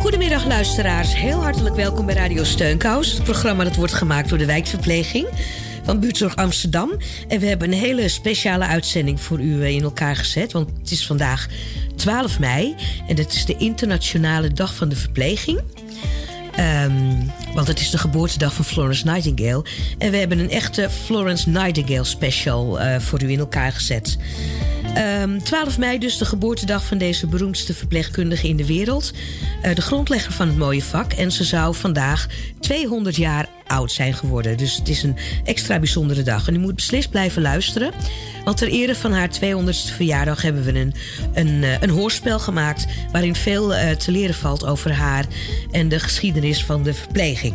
Goedemiddag luisteraars, heel hartelijk welkom bij Radio Steunkous. Het programma dat wordt gemaakt door de wijkverpleging van Buurtzorg Amsterdam. En we hebben een hele speciale uitzending voor u eh, in elkaar gezet. Want het is vandaag 12 mei en het is de internationale dag van de verpleging. Ehm, want het is de geboortedag van Florence Nightingale. En we hebben een echte Florence Nightingale special uh, voor u in elkaar gezet. Um, ehm, 12 mei dus de geboortedag van deze beroemdste verpleegkundige in de wereld. Uh, de grondlegger van het mooie vak. En ze zou vandaag 200 jaar oud zijn geworden. Dus het is een extra bijzondere dag. En u moet beslist blijven luisteren. Want ter ere van haar 200ste verjaardag hebben we een, een, eh, een hoorspel gemaakt... waarin veel uh, te leren valt over haar en de geschiedenis van de verpleging.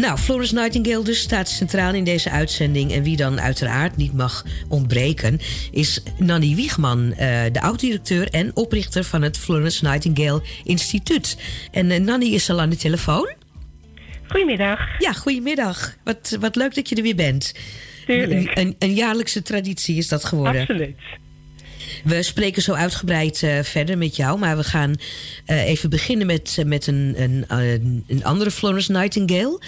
Nou, Florence Nightingale dus staat centraal in deze uitzending. En wie dan uiteraard niet mag ontbreken... is Nanny Wiegman, uh, de oud-directeur en oprichter van het Florence Nightingale Instituut. En Nanny is al aan de telefoon. Goedemiddag. Ja, goedemiddag. Wat, wat leuk dat je er weer bent. Tuurlijk. Een, een jaarlijkse traditie is dat geworden. Absoluut. We spreken zo uitgebreid uh, verder met jou, maar we gaan uh, even beginnen met, uh, met een, een, een andere Florence Nightingale.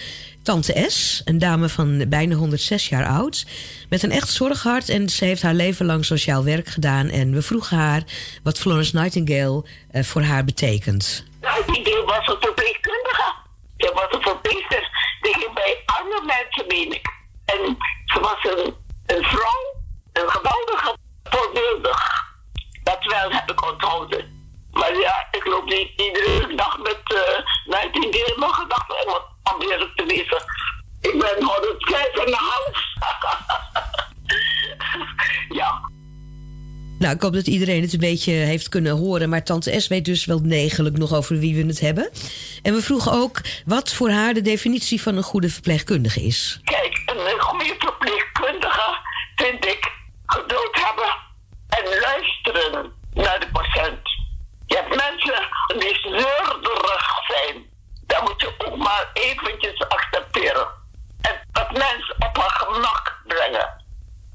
Tante S, een dame van bijna 106 jaar oud, met een echt zorghart. En ze heeft haar leven lang sociaal werk gedaan. En we vroegen haar wat Florence Nightingale voor haar betekent. Nightingale was een verpleegkundige. Ze was een verpleegster. Die ging bij arme mensen, meen ik. En ze was een, vrouw, een geweldige voorbeeldig. Dat wel heb ik onthouden. Maar ja, ik loop niet iedere dag met uh, Nightingale nog gedacht om aanwezig te wezen. Ik ben 105 en een half. ja. Nou, ik hoop dat iedereen het een beetje heeft kunnen horen. Maar tante S weet dus wel degelijk nog over wie we het hebben. En we vroegen ook wat voor haar de definitie van een goede verpleegkundige is. Kijk, een goede verpleegkundige vind ik geduld hebben en luisteren naar de patiënt. Je hebt mensen die zeurderig zijn. Dat moet je ook maar eventjes accepteren. En dat mensen op haar gemak brengen.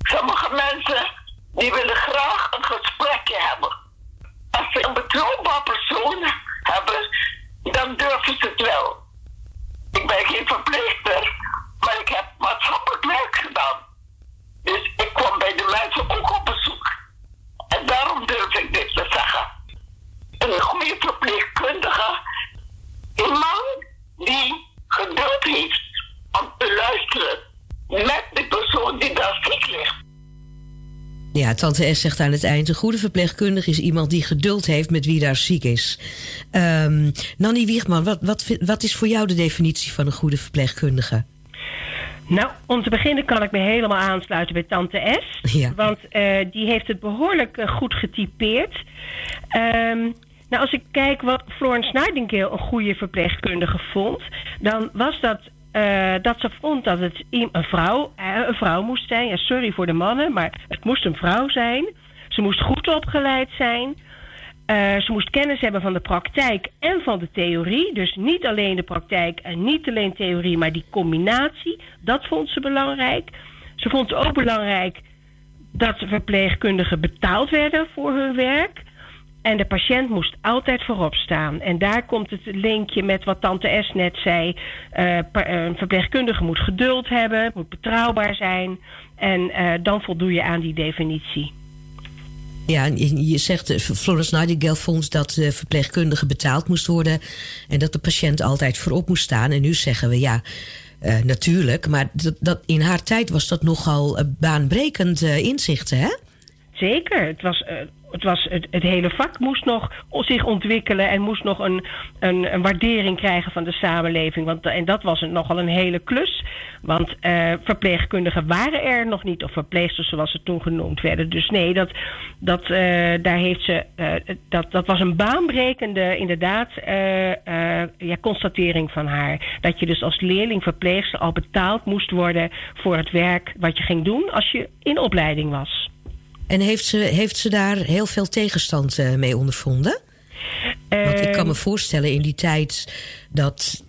Sommige mensen die willen graag een gesprekje hebben. Als ze een betrouwbaar persoon hebben, dan durven ze het wel. Ik ben geen verpleegster, maar ik heb maatschappelijk werk gedaan. Dus ik kwam bij de mensen ook op bezoek. En daarom durf ik dit te zeggen. Een goede verpleegkundige, een man die geduld heeft om te luisteren met de persoon die daar ziek ligt. Ja, tante S zegt aan het eind... een goede verpleegkundige is iemand die geduld heeft met wie daar ziek is. Um, Nanny Wiegman, wat, wat, wat is voor jou de definitie van een goede verpleegkundige? Nou, om te beginnen kan ik me helemaal aansluiten bij tante S. Ja. Want uh, die heeft het behoorlijk uh, goed getypeerd. Um, nou, als ik kijk wat Florence Nightingale een goede verpleegkundige vond... dan was dat uh, dat ze vond dat het een vrouw, een vrouw moest zijn. Ja, sorry voor de mannen, maar het moest een vrouw zijn. Ze moest goed opgeleid zijn. Uh, ze moest kennis hebben van de praktijk en van de theorie. Dus niet alleen de praktijk en niet alleen theorie, maar die combinatie. Dat vond ze belangrijk. Ze vond ook belangrijk dat verpleegkundigen betaald werden voor hun werk. En de patiënt moest altijd voorop staan. En daar komt het linkje met wat tante S net zei. Uh, een verpleegkundige moet geduld hebben, moet betrouwbaar zijn. En uh, dan voldoe je aan die definitie. Ja, je zegt, Florence Nightingale vond dat de verpleegkundige betaald moest worden... en dat de patiënt altijd voorop moest staan. En nu zeggen we, ja, uh, natuurlijk... maar dat, dat, in haar tijd was dat nogal baanbrekend inzichten, hè? Zeker. Het was het, was het, hele vak moest nog zich ontwikkelen en moest nog een, een, een waardering krijgen van de samenleving. Want, en dat was nogal een hele klus. Want uh, verpleegkundigen waren er nog niet, of verpleegsters zoals ze toen genoemd werden. Dus nee, dat, dat, uh, daar heeft ze, uh, dat, dat was een baanbrekende, inderdaad, ja, constatering van haar. Dat je dus als leerling verpleegster al betaald moest worden voor het werk wat je ging doen als je in opleiding was. En heeft ze, heeft ze daar heel veel tegenstand uh, mee ondervonden? Want ik kan me voorstellen in die tijd dat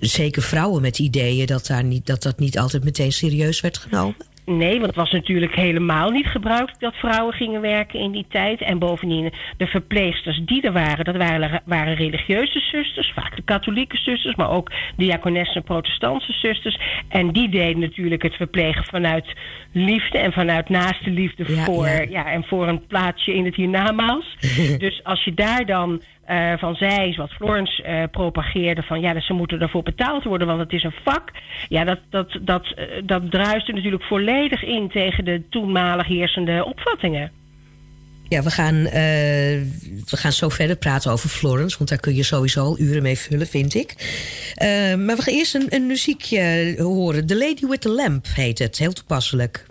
zeker vrouwen met ideeën dat, daar niet, dat dat niet altijd meteen serieus werd genomen? Nee, want het was natuurlijk helemaal niet gebruikelijk dat vrouwen gingen werken in die tijd. En bovendien, de verpleegsters die er waren, dat waren, waren religieuze zusters, vaak de katholieke zusters, maar ook diakonessen en protestantse zusters. En die deden natuurlijk het verplegen vanuit liefde en vanuit naaste liefde voor, ja. en voor een plaatsje in het hiernamaals. dus als je daar dan uh, van zij, wat Florence uh, propageerde, van ja, dat ze moeten ervoor betaald worden, want het is een vak. Ja, dat, dat, dat, uh, dat druiste natuurlijk volledig in tegen de toenmalig heersende opvattingen. Ja, we gaan, we gaan zo verder praten over Florence, want daar kun je sowieso al uren mee vullen, vind ik. maar we gaan eerst een, een muziekje horen. The Lady with the Lamp heet het, heel toepasselijk.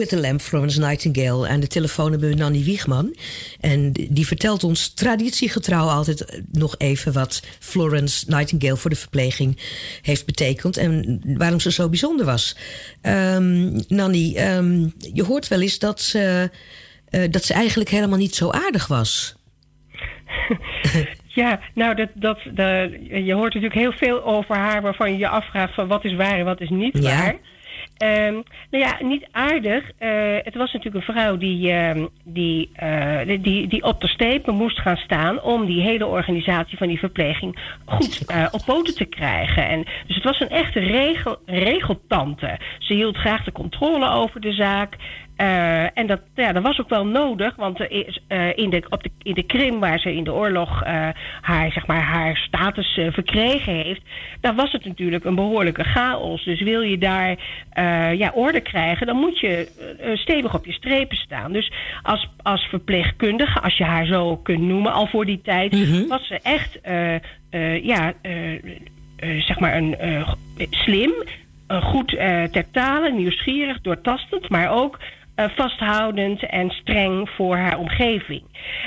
With the Lamp, Florence Nightingale. Aan de telefoon hebben we Nanny Wiegman. En die vertelt ons traditiegetrouw altijd nog even... wat Florence Nightingale voor de verpleging heeft betekend... en waarom ze zo bijzonder was. Um, Nanny, ehm, je hoort wel eens dat ze, uh, dat ze eigenlijk helemaal niet zo aardig was. Ja, nou, dat, dat, dat, je hoort natuurlijk heel veel over haar waarvan je je afvraagt van wat is waar en wat is niet ja. Um, nou ja, niet aardig. Uh, het was natuurlijk een vrouw die, uh, die, uh, die, die op de stepen moest gaan staan om die hele organisatie van die verpleging goed op poten te krijgen. En, dus het was een echte regel, regeltante. Ze hield graag de controle over de zaak. Uh, en dat, ja, dat was ook wel nodig, want uh, in, de, op de, in de Krim, waar ze in de oorlog uh, haar, zeg maar, haar status verkregen heeft, daar was het natuurlijk een behoorlijke chaos. Dus wil je daar ja, orde krijgen, dan moet je stevig op je strepen staan. Dus als, als verpleegkundige, als je haar zo kunt noemen, al voor die tijd, mm -hmm. was ze echt ja, zeg maar een slim. goed ter talen, nieuwsgierig, doortastend, maar ook uh, vasthoudend en streng voor haar omgeving.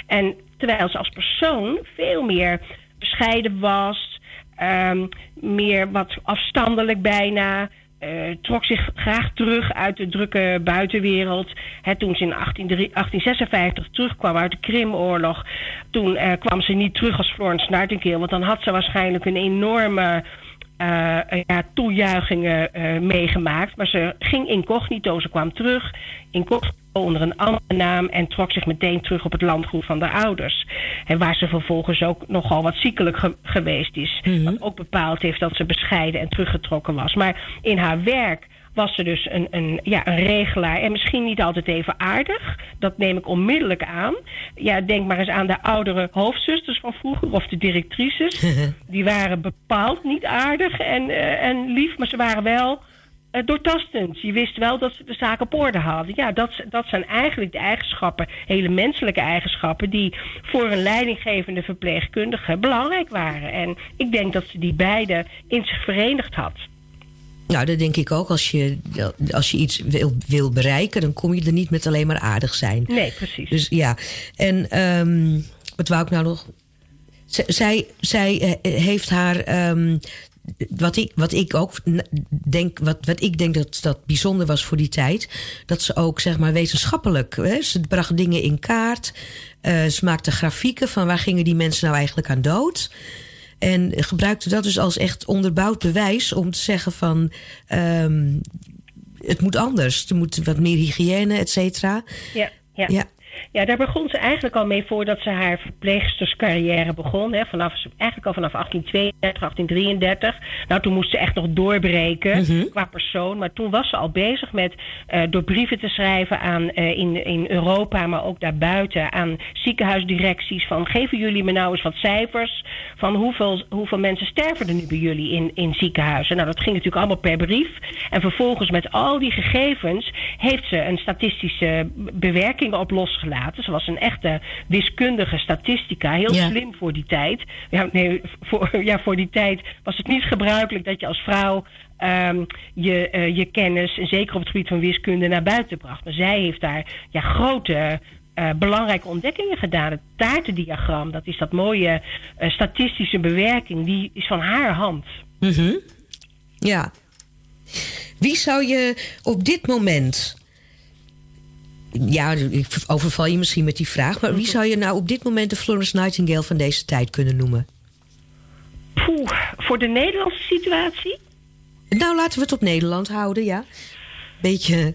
En terwijl ze als persoon veel meer bescheiden was, um, meer wat afstandelijk bijna. Uh, trok zich graag terug uit de drukke buitenwereld. Toen ze in 18, 1856 terugkwam uit de Krimoorlog... toen uh, kwam ze niet terug als Florence Nightingale... want dan had ze waarschijnlijk een enorme uh, ja, toejuichingen uh, meegemaakt. Maar ze ging incognito, ze kwam terug. Incognito onder een andere naam en trok zich meteen terug op het landgoed van de ouders. En waar ze vervolgens ook nogal wat ziekelijk geweest is. Mhm. Wat ook bepaald heeft dat ze bescheiden en teruggetrokken was. Maar in haar werk was ze dus een, een, ja, een regelaar. En misschien niet altijd even aardig. Dat neem ik onmiddellijk aan. Ja, denk maar eens aan de oudere hoofdzusters van vroeger of de directrices. Die waren bepaald niet aardig en, eh, en lief, maar ze waren wel uh, doortastend. Je wist wel dat ze de zaak op orde hadden. Ja, dat, dat zijn eigenlijk de eigenschappen, hele menselijke eigenschappen, die voor een leidinggevende verpleegkundige belangrijk waren. En ik denk dat ze die beide in zich verenigd had. Nou, dat denk ik ook. Als je, als je iets wil, wil bereiken, dan kom je er niet met alleen maar aardig zijn. Nee, precies. Dus ja. En um, wat wou ik nou nog? zij, zij eh, heeft haar. Um, wat, ik, wat ik ook denk, wat, wat ik denk dat dat bijzonder was voor die tijd, dat ze ook zeg maar wetenschappelijk, hè, ze bracht dingen in kaart, uh, ze maakte grafieken van waar gingen die mensen nou eigenlijk aan dood. En gebruikte dat dus als echt onderbouwd bewijs om te zeggen van um, het moet anders. Er moet wat meer hygiëne, et cetera. Ja, ja. ja. Ja, daar begon ze eigenlijk al mee voordat ze haar verpleegsterscarrière begon. Hè. Vanaf, eigenlijk al vanaf 1832, 1833. Nou, toen moest ze echt nog doorbreken Mhm. qua persoon. Maar toen was ze al bezig met uh, door brieven te schrijven aan, uh, in, in Europa, maar ook daarbuiten aan ziekenhuisdirecties. Van geven jullie me nou eens wat cijfers van hoeveel, hoeveel mensen sterven er nu bij jullie in, in ziekenhuizen. Nou, dat ging natuurlijk allemaal per brief. En vervolgens met al die gegevens heeft ze een statistische bewerking op losgelaten. Ze was een echte wiskundige statistica. Heel Ja. slim voor die tijd. Ja, nee, voor, ja, voor die tijd was het niet gebruikelijk dat je als vrouw ehm, je, eh, je kennis, en zeker op het gebied van wiskunde, naar buiten bracht. Maar zij heeft daar ja, grote. eh, belangrijke ontdekkingen gedaan. Het taartendiagram, dat is dat mooie eh, statistische bewerking, die is van haar hand. Mhm. Ja. Wie zou je op dit moment. Ja, ik overval je misschien met die vraag. Maar wie zou je nou op dit moment de Florence Nightingale van deze tijd kunnen noemen? Poeh, voor de Nederlandse situatie? Nou, laten we het op Nederland houden, ja. Beetje.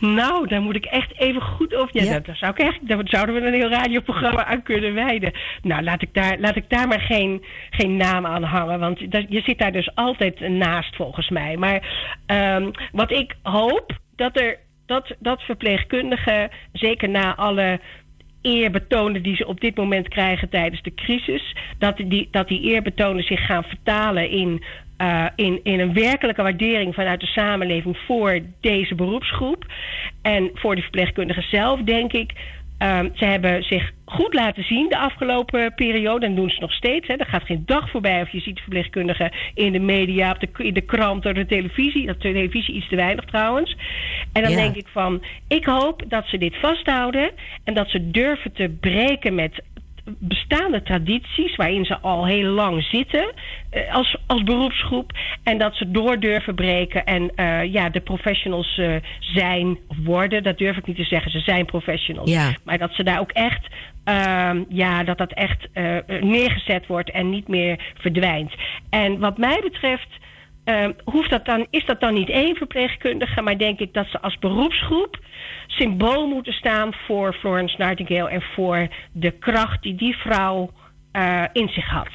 Nou, daar moet ik echt even goed over. Ja, Ja. Daar, daar zou ik echt, daar zouden we een heel radioprogramma aan kunnen wijden. Nou, laat ik daar, laat ik daar maar geen, geen naam aan hangen. Want dat, je zit daar dus altijd naast, volgens mij. Maar ehm, wat ik hoop, dat er dat, dat verpleegkundigen, zeker na alle eerbetonen die ze op dit moment krijgen tijdens de crisis, dat die, dat die eerbetonen zich gaan vertalen in, eh, in, in een werkelijke waardering vanuit de samenleving voor deze beroepsgroep. En voor de verpleegkundigen zelf, denk ik. Ehm, ze hebben zich goed laten zien de afgelopen periode. En doen ze nog steeds. Hè. Er gaat geen dag voorbij of je ziet verpleegkundigen in de media, op de, in de krant, op de televisie. Dat de televisie iets te weinig trouwens. En dan Ja. denk ik van, ik hoop dat ze dit vasthouden. En dat ze durven te breken met bestaande tradities waarin ze al heel lang zitten eh, als, als beroepsgroep. En dat ze door durven breken en eh, ja, de professionals eh, zijn of worden. Dat durf ik niet te zeggen, ze zijn professionals. Ja. Maar dat ze daar ook echt, ehm, ja, dat dat echt neergezet wordt en niet meer verdwijnt. En wat mij betreft. Ehm, hoeft dat dan, is dat dan niet één verpleegkundige, maar denk ik dat ze als beroepsgroep symbool moeten staan voor Florence Nightingale en voor de kracht die die vrouw eh, in zich had.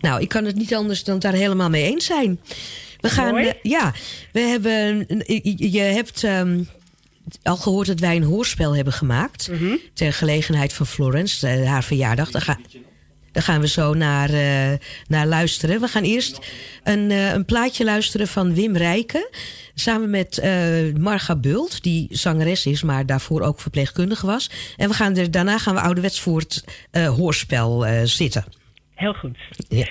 Nou, ik kan het niet anders dan het daar helemaal mee eens zijn. We gaan. Eh, ja, we hebben. Je je hebt. ehm, al gehoord dat wij een hoorspel hebben gemaakt. Ter gelegenheid van Florence, eh, haar verjaardag. Daar, ga- daar gaan we zo naar, eh, naar luisteren. We gaan eerst een, eh, een plaatje luisteren van Wim Rijken. Samen met eh, Marga Bult, die zangeres is, maar daarvoor ook verpleegkundige was. En we gaan er, daarna gaan we ouderwets voor het hoorspel zitten. Heel goed. Ja.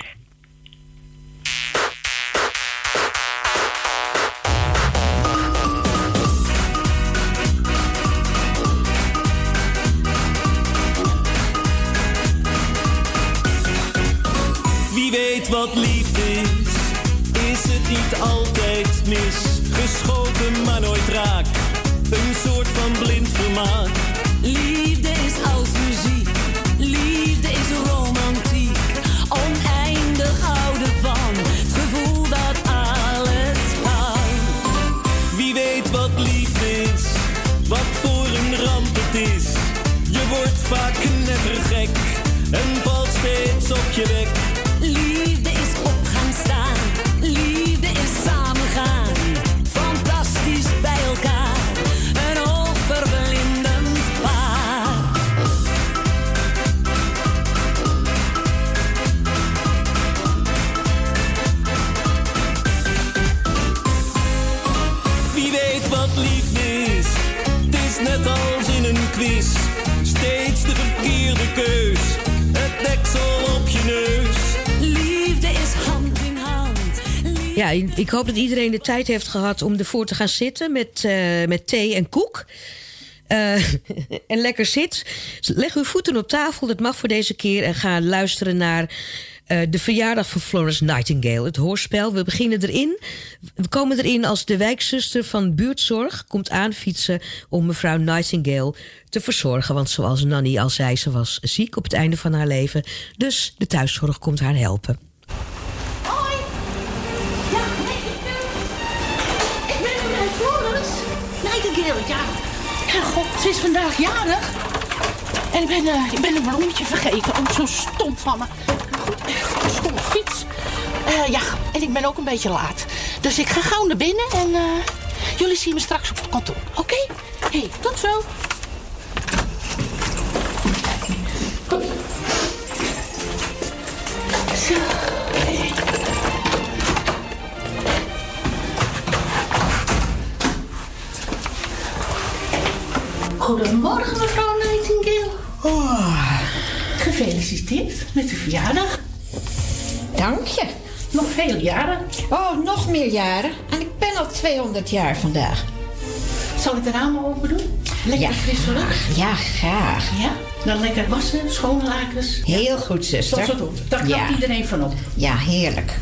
Wat liefde is, is het niet altijd mis. Geschoten maar nooit raak, een soort van blind vermaak. Ik hoop dat iedereen de tijd heeft gehad om ervoor te gaan zitten met, uh, met thee en koek. Uh, en lekker zit. Leg uw voeten op tafel, dat mag voor deze keer. En ga luisteren naar uh, de verjaardag van Florence Nightingale. Het hoorspel. We beginnen erin. We komen erin als de wijkzuster van buurtzorg komt aanfietsen om mevrouw Nightingale te verzorgen. Want zoals Nanny al zei, ze was ziek op het einde van haar leven. Dus de thuiszorg komt haar helpen. Ze is vandaag jarig. En ik ben, uh, ik ben een bloemetje vergeten. Ook zo stom van me. Goed, stomme fiets. Uh, ja, en ik ben ook een beetje laat. Dus ik ga gauw naar binnen en uh, jullie zien me straks op het kantoor. Oké? Hey, tot. Zo. Goedemorgen, mevrouw Nightingale. Oh. Gefeliciteerd met de verjaardag. Dank je. Nog vele jaren. Oh, nog meer jaren. En ik ben al 200 jaar vandaag. Zal ik de ramen open doen? Lekker ja, frisse lucht? Ja, graag. Ja? Dan lekker wassen, schone lakens. Heel goed, zuster. Tot zo doen. Daar knapt ja. iedereen van op. Ja, heerlijk.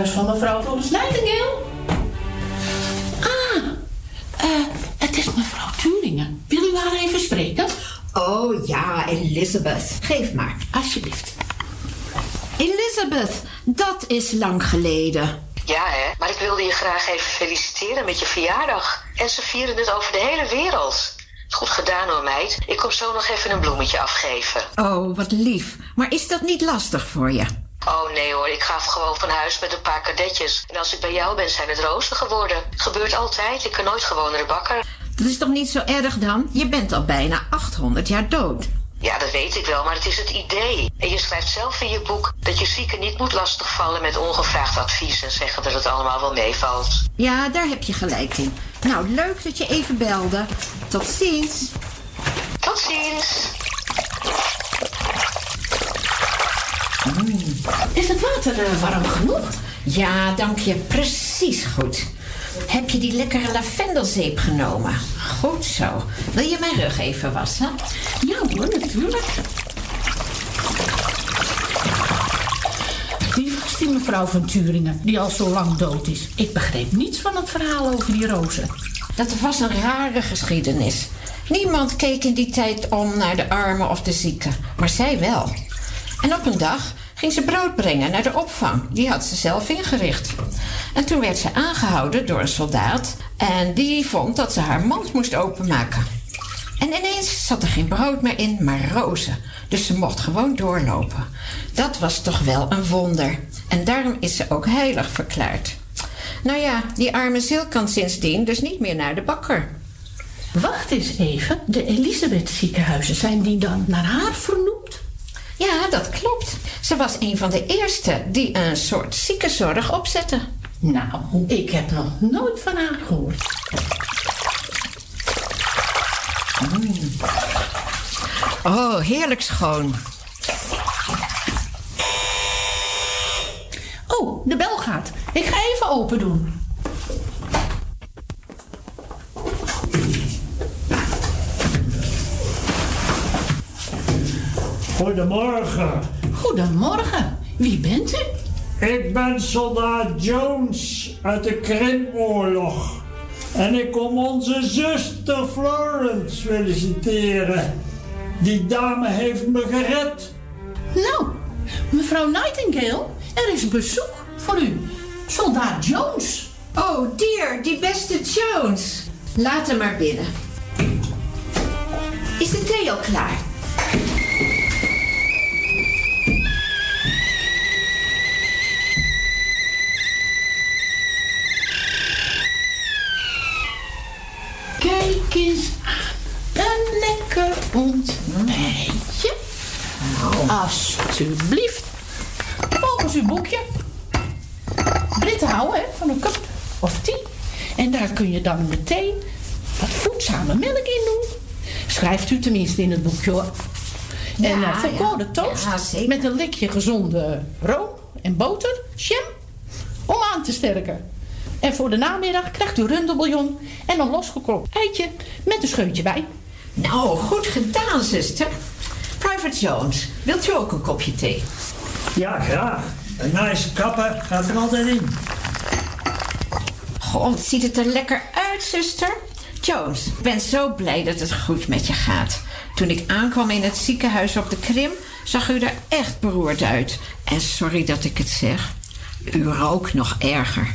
huis van mevrouw Florence Nightingale. Ah, uh, het is mevrouw Turingen. Wil u haar even spreken? Oh ja, Elizabeth. Geef maar. Alsjeblieft. Elizabeth, dat is lang geleden. Ja, hè? Maar ik wilde je graag even feliciteren met je verjaardag. En ze vieren het over de hele wereld. Goed gedaan hoor, meid. Ik kom zo nog even een bloemetje afgeven. Oh, wat lief. Maar is dat niet lastig voor je? Oh nee hoor, ik ga gewoon van huis met een paar kadetjes. En als ik bij jou ben, zijn het rozen geworden. Gebeurt altijd, ik kan nooit gewoon naar de bakker. Dat is toch niet zo erg dan? Je bent al bijna 800 jaar dood. Ja, dat weet ik wel, maar het is het idee. En je schrijft zelf in je boek dat je zieken niet moet lastigvallen met ongevraagd advies en zeggen dat het allemaal wel meevalt. Ja, daar heb je gelijk in. Nou, leuk dat je even belde. Tot ziens. Tot ziens. Mm. Is het water uh, warm genoeg? Ja, dank je. Precies goed. Heb je die lekkere lavendelzeep genomen? Goed zo. Wil je mijn rug even wassen? Ja hoor, natuurlijk. Wie was die mevrouw van Turingen, die al zo lang dood is? Ik begreep niets van het verhaal over die rozen. Dat was een rare geschiedenis. Niemand keek in die tijd om naar de armen of de zieken, maar zij wel. En op een dag ging ze brood brengen naar de opvang. Die had ze zelf ingericht. En toen werd ze aangehouden door een soldaat. En die vond dat ze haar mand moest openmaken. En ineens zat er geen brood meer in, maar rozen. Dus ze mocht gewoon doorlopen. Dat was toch wel een wonder. En daarom is ze ook heilig verklaard. Nou ja, die arme ziel kan sindsdien dus niet meer naar de bakker. Wacht eens even. De Elisabeth ziekenhuizen, zijn die dan naar haar vernoemd? Ja, dat klopt. Ze was een van de eerste die een soort ziekenzorg opzette. Nou, ik heb nog nooit van haar gehoord. Mm. Oh, heerlijk schoon. Oh, de bel gaat. Ik ga even open doen. Goedemorgen. Goedemorgen. Wie bent u? Ik ben soldaat Jones uit de Krimoorlog. En ik kom onze zuster Florence feliciteren. Die dame heeft me gered. Nou, mevrouw Nightingale, er is bezoek voor u. Soldaat Jones. Oh, dear, die beste Jones. Laat hem maar binnen. Is de thee al klaar? Alsjeblieft. Volgens uw boekje. Britten houden hè, van een cup of thee. En daar kun je dan meteen wat voedzame melk in doen. Schrijft u tenminste in het boekje hoor. en uh, volkoren ja. toast Ja, met een likje gezonde room en boter, jam, om aan te sterken. En voor de namiddag krijgt u rundelbouillon en een losgeklopt eitje met een scheutje bij. Nou, goed gedaan, zuster. Private Jones, wilt u ook een kopje thee? Ja, graag. Een nice kapper gaat er altijd in. Wat ziet het er lekker uit, zuster. Jones, ik ben zo blij dat het goed met je gaat. Toen ik aankwam in het ziekenhuis op de Krim, zag u er echt beroerd uit. En sorry dat ik het zeg, u rook nog erger.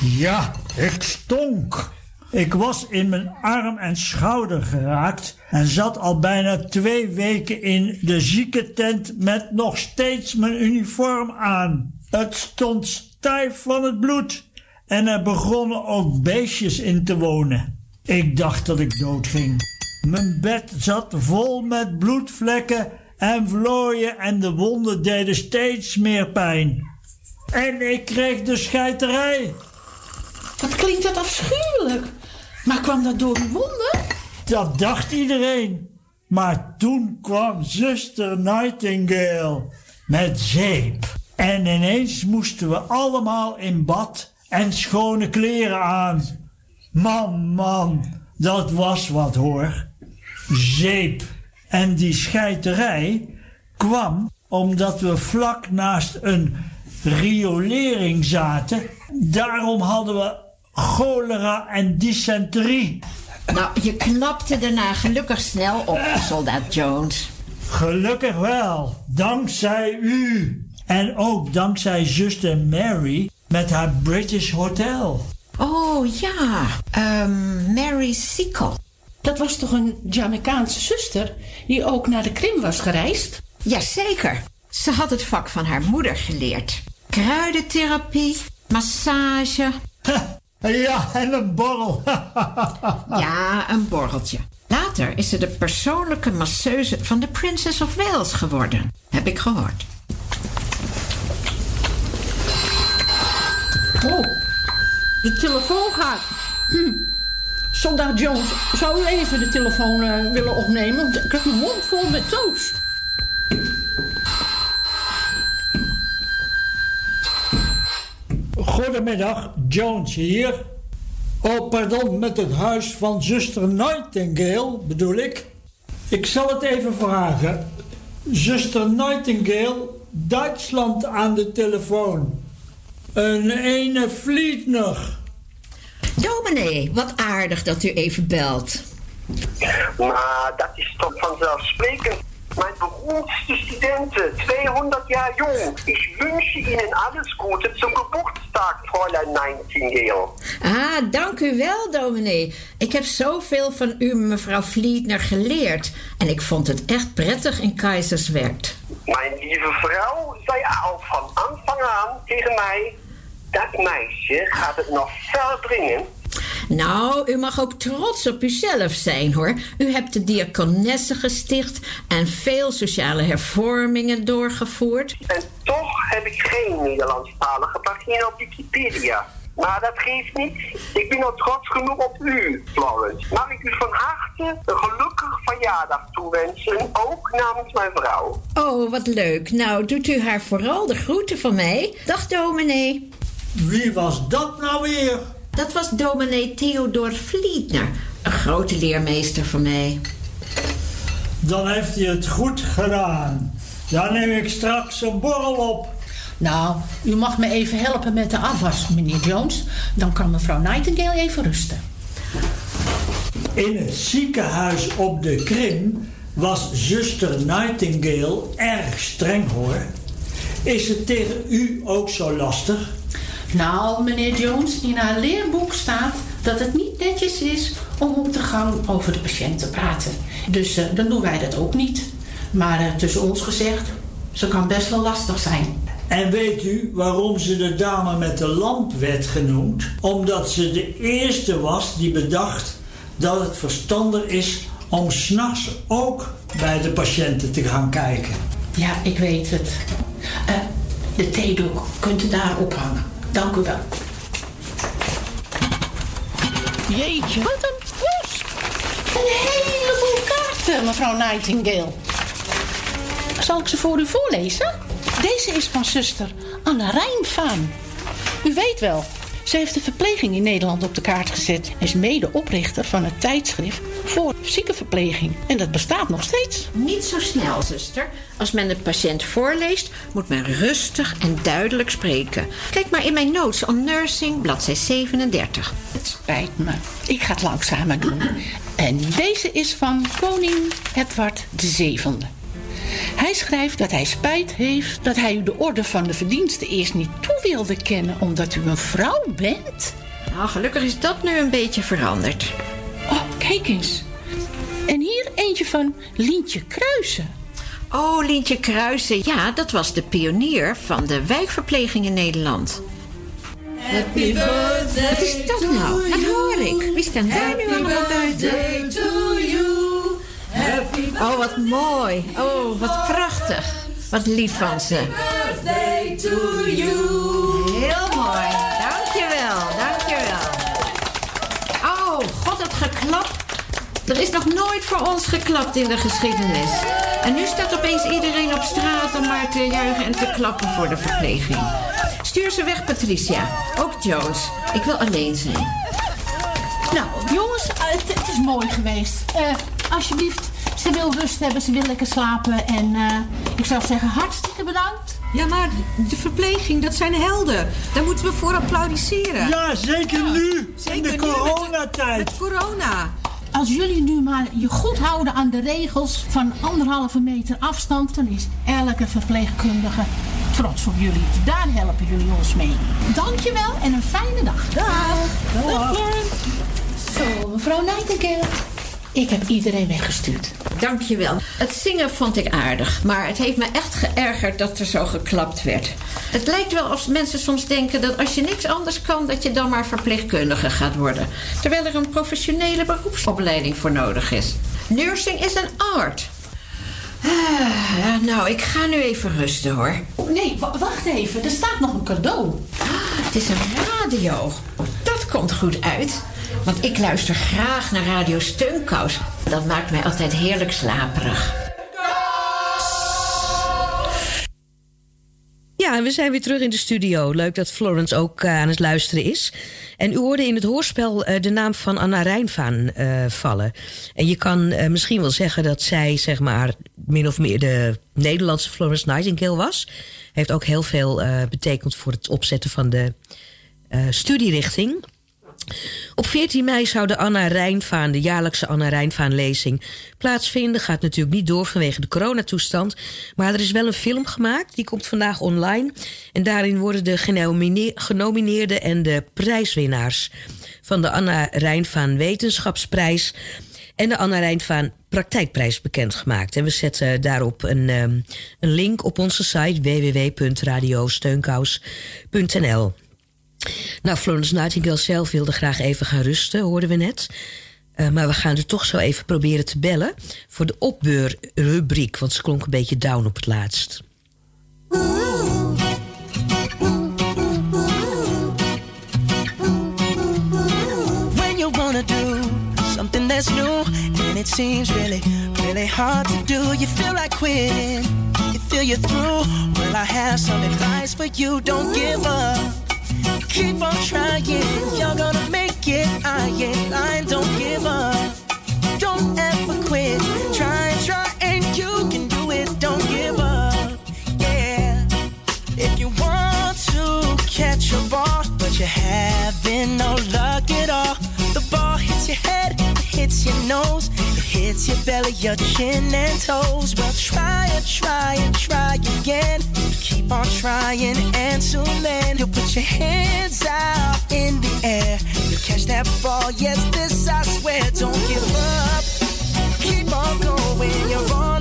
Ja, ik stonk. Ik was in mijn arm en schouder geraakt en zat al bijna twee weken in de ziekentent met nog steeds mijn uniform aan. Het stond stijf van het bloed en er begonnen ook beestjes in te wonen. Ik dacht dat ik doodging. Mijn bed zat vol met bloedvlekken en vlooien en de wonden deden steeds meer pijn. En ik kreeg de scheiterij. Wat klinkt dat afschuwelijk. Maar kwam dat door uw wonden? Dat dacht iedereen. Maar toen kwam zuster Nightingale met zeep. En ineens moesten we allemaal in bad en schone kleren aan. Man, man, dat was wat hoor. Zeep. En die scheiterij kwam omdat we vlak naast een riolering zaten. Daarom hadden we cholera en dysenterie. Nou, je knapte daarna gelukkig snel op, soldaat Jones. Gelukkig wel, dankzij u. En ook dankzij zuster Mary met haar British Hotel. Oh ja, ehm, Mary Seacole. Dat was toch een Jamaicaanse zuster die ook naar de Krim was gereisd? Jazeker. Ze had het vak van haar moeder geleerd. Kruidentherapie, massage. Ja, en een borrel. Ja, een borreltje. Later is ze de persoonlijke masseuse van de Princess of Wales geworden. Heb ik gehoord. Oh, de telefoon gaat. Hm. Soldaat Jones, zou u even de telefoon eh, willen opnemen? Want ik heb mijn mond vol met toast. Goedemiddag, Jones hier. Oh, pardon, met het huis van zuster Nightingale bedoel ik. Ik zal het even vragen. Zuster Nightingale, Duitsland aan de telefoon. Een ene Vlietner. Dominee, wat aardig dat u even belt. Maar dat is toch vanzelfsprekend. Mijn beroemdste studenten, 200 jaar jong. Ich wünsche Ihnen alles Gute zum Geburtstag, Fräulein Nightingale. Ah, dank u wel, dominee. Ik heb zoveel van u, mevrouw Vlietner, geleerd. En ik vond het echt prettig in Keizerswerth. Mijn lieve vrouw zei al van aanvang aan tegen mij... Dat meisje gaat het nog ver brengen. Nou, u mag ook trots op uzelf zijn, hoor. U hebt de diakonessen gesticht en veel sociale hervormingen doorgevoerd. En toch heb ik geen Nederlandstalige pagina op Wikipedia. Maar dat geeft niet. Ik ben al trots genoeg op u, Florence. Mag ik u van harte een gelukkig verjaardag toewensen, ook namens mijn vrouw. Oh, wat leuk. Nou, doet u haar vooral de groeten van mij. Dag, dominee. Wie was dat nou weer? Dat was dominee Theodor Vlietner, een grote leermeester van mij. Dan heeft hij het goed gedaan. Dan neem ik straks een borrel op. Nou, u mag me even helpen met de afwas, meneer Jones. Dan kan mevrouw Nightingale even rusten. In het ziekenhuis op de Krim was zuster Nightingale erg streng hoor. Is het tegen u ook zo lastig? Nou, meneer Jones, in haar leerboek staat dat het niet netjes is om op de gang over de patiënt te praten. Dus eh, dan doen wij dat ook niet. Maar eh, tussen ons gezegd, ze kan best wel lastig zijn. En weet u waarom ze de dame met de lamp werd genoemd? Omdat ze de eerste was die bedacht dat het verstandig is om s'nachts ook bij de patiënten te gaan kijken. Ja, ik weet het. Eh, de theedoek kunt u daar ophangen. Dank u wel. Jeetje, wat een post. Een heleboel kaarten, mevrouw Nightingale. Zal ik ze voor u voorlezen? Deze is van zuster Anna Rijnvaan. U weet wel, ze heeft de verpleging in Nederland op de kaart gezet... en is mede-oprichter van het tijdschrift voor ziekenverpleging. En dat bestaat nog steeds. Niet zo snel, zuster. Als men de patiënt voorleest, moet men rustig en duidelijk spreken. Kijk maar in mijn notes on nursing, bladzij 37. Het spijt me. Ik ga het langzamer doen. En deze is van koning Edward VII. Hij schrijft dat hij spijt heeft dat hij u de orde van de verdiensten eerst niet toe wilde kennen omdat u een vrouw bent. Nou, gelukkig is dat nu een beetje veranderd. Oh, kijk eens. En hier eentje van Lientje Kruisen. Oh, Lientje Kruisen, ja, dat was de pionier van de wijkverpleging in Nederland. Happy birthday Wat is dat nou? Dat hoor ik. Wie staan daar nu allemaal buiten? Oh, wat mooi. Oh, wat prachtig. Wat lief van ze. birthday to you. Heel mooi. Dankjewel, dankjewel. Oh, god, het geklap. Er is nog nooit voor ons geklapt in de geschiedenis. En nu staat opeens iedereen op straat om maar te juichen en te klappen voor de verpleging. Stuur ze weg, Patricia. Ook Jones. Ik wil alleen zijn. Nou, jongens, het, het is mooi geweest. Eh, alsjeblieft, ze wil rust hebben, ze wil lekker slapen. En eh, ik zou zeggen, hartstikke bedankt. Ja, maar de verpleging, dat zijn helden. Daar moeten we voor applaudisseren. Ja, zeker nu. Zeker in de met- coronatijd. Met corona. Als jullie nu maar je goed houden aan de regels van anderhalve meter afstand, dan is elke verpleegkundige trots op jullie. Daar helpen jullie ons mee. Dankjewel en een fijne dag. Dag. Dag. Zo, mevrouw Nightingale. Ik heb iedereen weggestuurd. Dankjewel. Het zingen vond ik aardig, maar het heeft me echt geërgerd dat er zo geklapt werd. Het lijkt wel als mensen soms denken dat als je niks anders kan, dat je dan maar verpleegkundige gaat worden. Terwijl er een professionele beroepsopleiding voor nodig is. Nursing is een art. Ah, nou, ik ga nu even rusten hoor. Nee, wa- wacht even. Er staat nog een cadeau. Het is een radio. Dat komt goed uit. Want ik luister graag naar Radio Steunkous. Dat maakt mij altijd heerlijk slaperig. Ja, en we zijn weer terug in de studio. Leuk dat Florence ook eh, aan het luisteren is. En u hoorde in het hoorspel eh, de naam van Anna Rijnvaan eh, vallen. En je kan misschien wel zeggen dat zij, zeg maar, min of meer de Nederlandse Florence Nightingale was. Heeft ook heel veel betekend voor het opzetten van de studierichting. Op 14 mei zou de Anna Rijnvaan, de jaarlijkse Anna Rijnvaan-lezing, plaatsvinden. Gaat natuurlijk niet door vanwege de coronatoestand. Maar er is wel een film gemaakt, die komt vandaag online. En daarin worden de genomine- genomineerden en de prijswinnaars van de Anna Rijnvaan Wetenschapsprijs en de Anna Rijnvaan Praktijkprijs bekendgemaakt. En we zetten daarop een, ehm, een link op onze site www.radiosteunkous.nl. Nou, Florence Nightingale zelf wilde graag even gaan rusten, hoorden we net. Eh, maar we gaan er toch zo even proberen te bellen voor de opbeurrubriek, want ze klonk een beetje down op het laatst. when you wanna do something that's new and it seems really, really hard to do. You feel like quitting, you feel you're through. Well, I have some advice for you. Don't give up. Keep on trying, you're gonna make it. I ain't lying, don't give up. Don't ever quit. Try and try, and you can do it. Don't give up. Yeah. If you want to catch a ball, but you're having no luck at all, the ball hits your head, it hits your nose, hits your belly, your chin and toes. Well, try and try and try again. Keep on trying, and soon then you'll put your hands out in the air. You'll catch that ball, yes, this I swear. Don't give up. Keep on going, you're on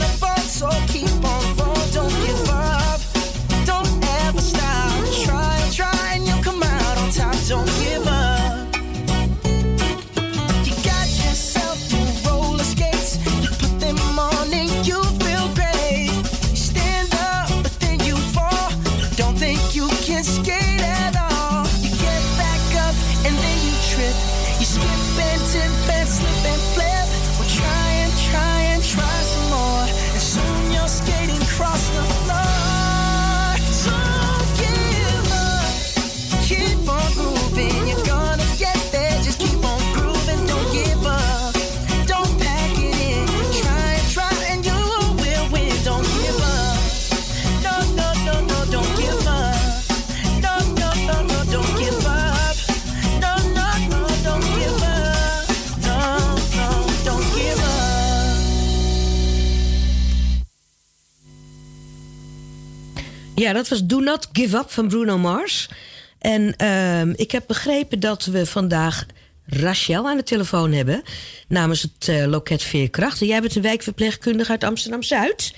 Ja, dat was Do Not Give Up van Bruno Mars. En ehm, ik heb begrepen dat we vandaag Rachel aan de telefoon hebben... namens het eh, loket Veerkracht. En jij bent een wijkverpleegkundige uit Amsterdam-Zuid.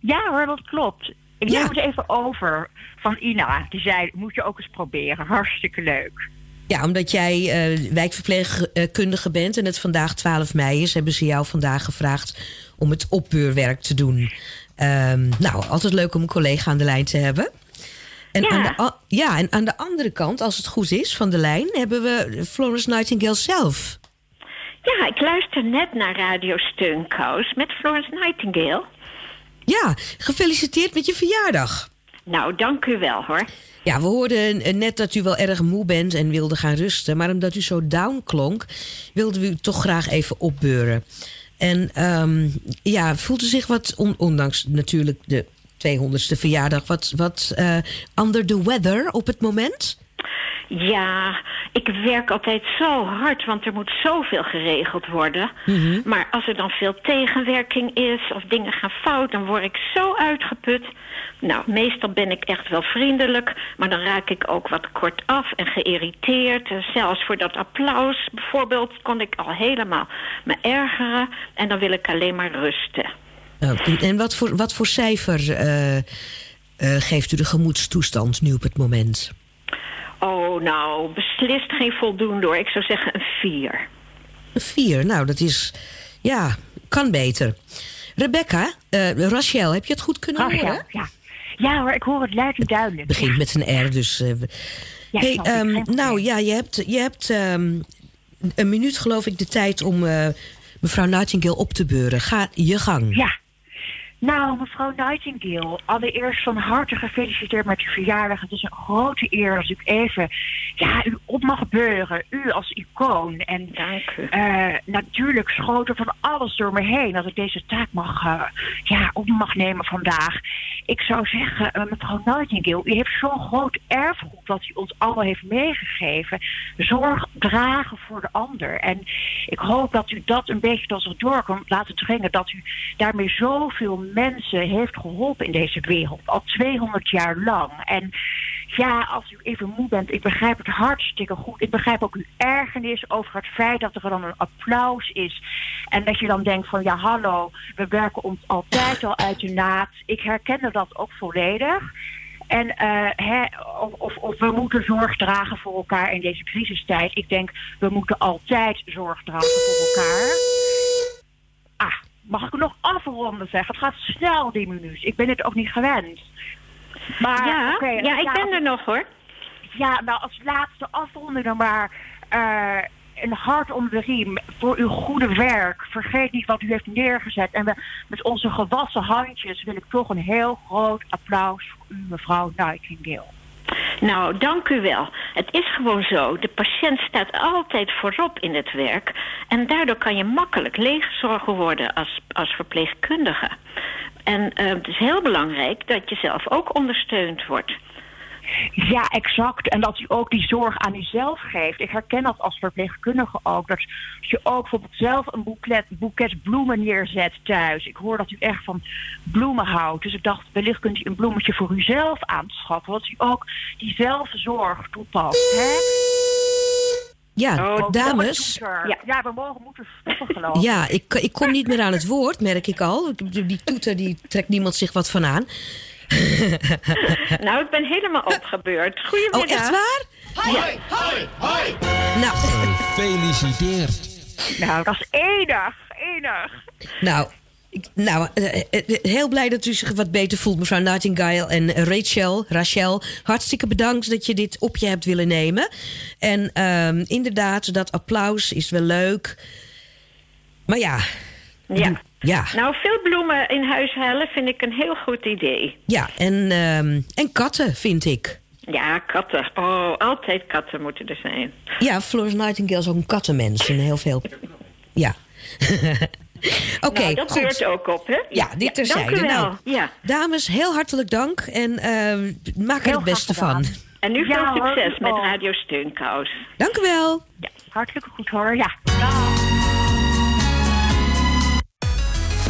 Ja hoor, dat klopt. Ik Ja. neem het even over van Ina. Die zei, moet je ook eens proberen. Hartstikke leuk. Ja, omdat jij eh, wijkverpleegkundige bent en het vandaag 12 mei is... hebben ze jou vandaag gevraagd om het opbeurwerk te doen. Ehm, nou, altijd leuk om een collega aan de lijn te hebben. En, Ja. Aan de, ja, en aan de andere kant, als het goed is, van de lijn... hebben we Florence Nightingale zelf. Ja, ik luister net naar Radio Steunkous met Florence Nightingale. Ja, gefeliciteerd met je verjaardag. Nou, dank u wel hoor. Ja, we hoorden net dat u wel erg moe bent en wilde gaan rusten. Maar omdat u zo down klonk, wilden we u toch graag even opbeuren. En ehm, ja, voelt u zich wat, on- ondanks natuurlijk de 200ste verjaardag, wat, wat eh, under the weather op het moment? Ja, ik werk altijd zo hard, want er moet zoveel geregeld worden. Mhm. Maar als er dan veel tegenwerking is of dingen gaan fout, dan word ik zo uitgeput. Nou, meestal ben ik echt wel vriendelijk, maar dan raak ik ook wat kort af en geïrriteerd. En zelfs voor dat applaus bijvoorbeeld kon ik al helemaal me ergeren en dan wil ik alleen maar rusten. Nou, en- en wat voor, wat voor cijfer eh, eh, geeft u de gemoedstoestand nu op het moment? Oh, nou, beslist geen voldoende hoor. Ik zou zeggen een vier. Een vier, nou dat is, ja, kan beter. Rebecca, eh, Rachel, heb je het goed kunnen Rachel, horen? ja. Ja hoor, ik hoor het luid en duidelijk. begint met een R, dus... eh, Ja, hey, ehm, nou ja, je hebt, je hebt ehm, een minuut geloof ik de tijd om eh, mevrouw Nightingale op te beuren. Ga je gang. Ja. Nou, mevrouw Nightingale, allereerst van harte gefeliciteerd met uw verjaardag. Het is een grote eer als ik even ja, u op mag beuren. U als icoon. En eh, natuurlijk schoot er van alles door me heen dat ik deze taak mag, eh, ja, op mag nemen vandaag. Ik zou zeggen, eh, mevrouw Nightingale, u heeft zo'n groot erfgoed wat u ons allemaal heeft meegegeven. Zorg dragen voor de ander. En ik hoop dat u dat een beetje tot zich door kan laten dringen. Dat u daarmee zoveel mensen heeft geholpen in deze wereld. Al 200 jaar lang. En ja, als u even moe bent, ik begrijp het hartstikke goed. Ik begrijp ook uw ergernis over het feit dat er dan een applaus is. En dat je dan denkt van ja, hallo, we werken ons altijd al uit de naad. Ik herkende dat ook volledig. En eh, of, of we moeten zorg dragen voor elkaar in deze crisistijd. Ik denk, we moeten altijd zorg dragen voor elkaar. Mag ik nog afronden zeggen? Het gaat snel, die minuut. Ik ben het ook niet gewend. Maar, Ja, ja, ik ben er nog hoor. Ja, nou als laatste afronding dan maar eh, een hart om de riem voor uw goede werk. Vergeet niet wat u heeft neergezet. En we, met onze gewassen handjes wil ik toch een heel groot applaus voor u, mevrouw Nightingale. Nou, dank u wel. Het is gewoon zo. De patiënt staat altijd voorop in het werk. En daardoor kan je makkelijk leeggezorgd worden als, als verpleegkundige. En eh, het is heel belangrijk dat je zelf ook ondersteund wordt. Ja, exact. En dat u ook die zorg aan uzelf geeft. Ik herken dat als verpleegkundige ook. Dat je ook bijvoorbeeld zelf een boeket, boeket bloemen neerzet thuis. Ik hoor dat u echt van bloemen houdt. Dus ik dacht, wellicht kunt u een bloemetje voor uzelf aanschaffen. Dat u ook die zelfzorg toepast. Hè? Ja, Oh, dames. Ja. we mogen moeten stoppen geloof ik. Ja, ik, ik kom niet meer aan het woord, merk ik al. Die die toeter, die trekt niemand zich wat van aan. nou, ik ben helemaal opgebeurd. Goedemiddag. Oh, echt waar? Hoi, hoi, hoi. Nou, Gefeliciteerd. Nou, dat is enig, enig. Nou, ik- nou eh, eh, heel blij dat u zich wat beter voelt, mevrouw Nightingale. En eh, Rachel, Rachel, hartstikke bedankt dat je dit op je hebt willen nemen. En ehm, inderdaad, dat applaus is wel leuk. Maar ja. Ja. Ja, Nou, veel bloemen in huis halen vind ik een heel goed idee. ja en, ehm, en katten, vind ik. Ja, katten. Oh, altijd katten moeten er zijn. Ja, Florence Nightingale is ook een kattenmens. En heel veel... Ja. Oké, nou, dat beurt ook op, hè? Ja, dit terzijde. Dank u wel. Nou, ja. Dames, heel hartelijk dank. En eh, maak er Heel het beste van. En nu Ja, veel hoor. succes met Oh. Radio Steunkous. Dank u wel. Ja, hartelijk goed hoor. Ja. Dag.